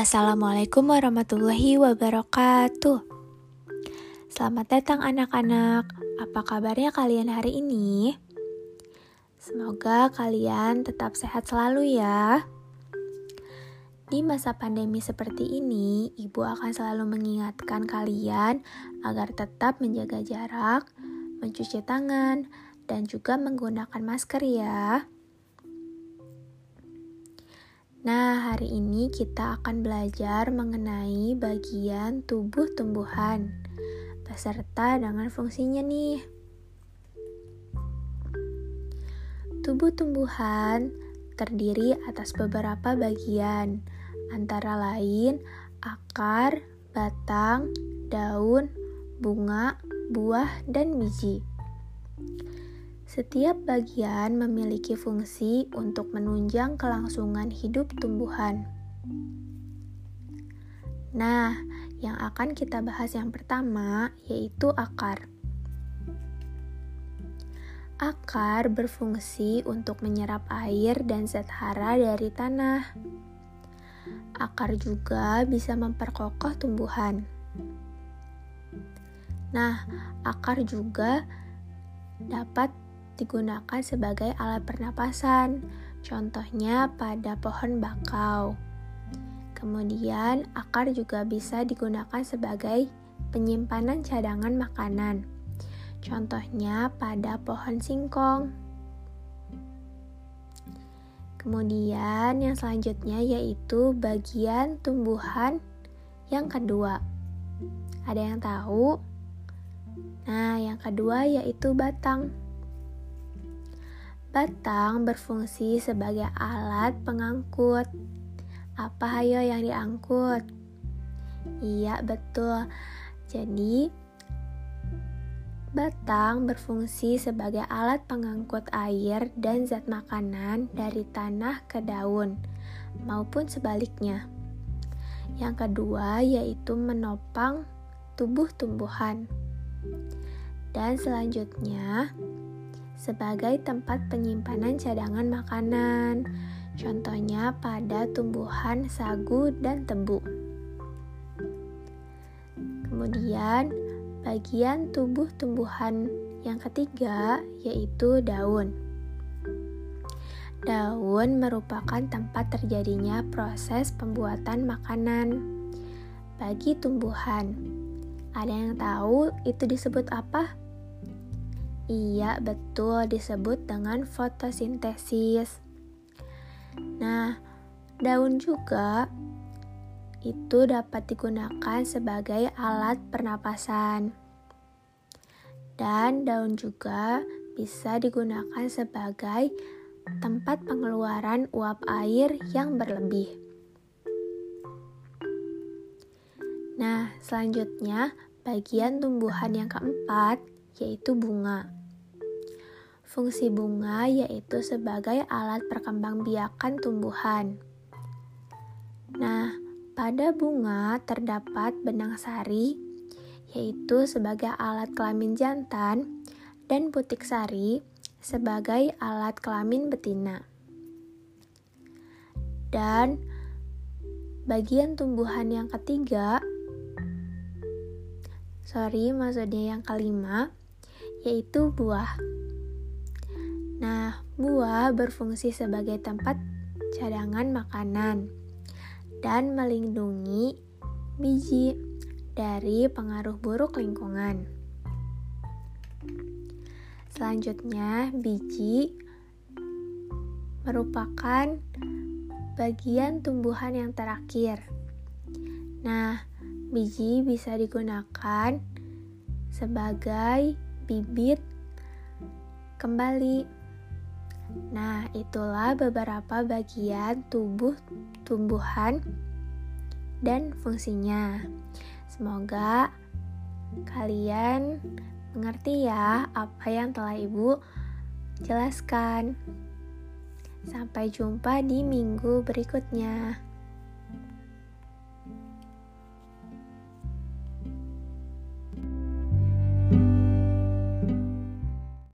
Assalamualaikum warahmatullahi wabarakatuh. Selamat datang anak-anak. Apa kabarnya kalian hari ini? Semoga kalian tetap sehat selalu ya. Di masa pandemi seperti ini, ibu akan selalu mengingatkan kalian agar tetap menjaga jarak, mencuci tangan, dan juga menggunakan masker ya. Nah, hari ini kita akan belajar mengenai bagian tubuh tumbuhan beserta dengan fungsinya nih. Tubuh tumbuhan terdiri atas beberapa bagian, antara lain akar, batang, daun, bunga, buah, dan biji. Setiap bagian memiliki fungsi untuk menunjang kelangsungan hidup tumbuhan. Nah, yang akan kita bahas yang pertama yaitu akar. Akar berfungsi untuk menyerap air dan zat hara dari tanah. Akar juga bisa memperkokoh tumbuhan. Nah, akar juga dapat digunakan sebagai alat pernapasan, contohnya pada pohon bakau. Kemudian, akar juga bisa digunakan sebagai penyimpanan cadangan makanan, contohnya pada pohon singkong. Kemudian, yang selanjutnya yaitu bagian tumbuhan yang kedua. Ada yang tahu? Nah, yang kedua yaitu batang. Batang berfungsi sebagai alat pengangkut. Apa hayo yang diangkut? Iya, betul. Jadi, batang berfungsi sebagai alat pengangkut air dan zat makanan dari tanah ke daun, maupun sebaliknya. Yang kedua yaitu menopang tubuh tumbuhan. Dan selanjutnya, sebagai tempat penyimpanan cadangan makanan, contohnya pada tumbuhan sagu dan tebu. Kemudian, bagian tubuh tumbuhan yang ketiga yaitu daun. Daun merupakan tempat terjadinya proses pembuatan makanan bagi tumbuhan. Ada yang tahu itu disebut apa? Iya, betul disebut dengan fotosintesis. Nah, daun juga itu dapat digunakan sebagai alat pernapasan. Dan daun juga bisa digunakan sebagai tempat pengeluaran uap air yang berlebih. Nah, selanjutnya bagian tumbuhan yang keempat yaitu bunga. Fungsi bunga yaitu sebagai alat perkembangbiakan tumbuhan. Nah, pada bunga terdapat benang sari, yaitu sebagai alat kelamin jantan, dan putik sari sebagai alat kelamin betina. Dan bagian tumbuhan yang ketiga, sorry, maksudnya yang kelima, yaitu buah. Nah, buah berfungsi sebagai tempat cadangan makanan dan melindungi biji dari pengaruh buruk lingkungan. Selanjutnya, biji merupakan bagian tumbuhan yang terakhir. Nah, biji bisa digunakan sebagai bibit kembali Nah, itulah beberapa bagian tubuh tumbuhan dan fungsinya. Semoga kalian mengerti ya apa yang telah Ibu jelaskan. Sampai jumpa di minggu berikutnya.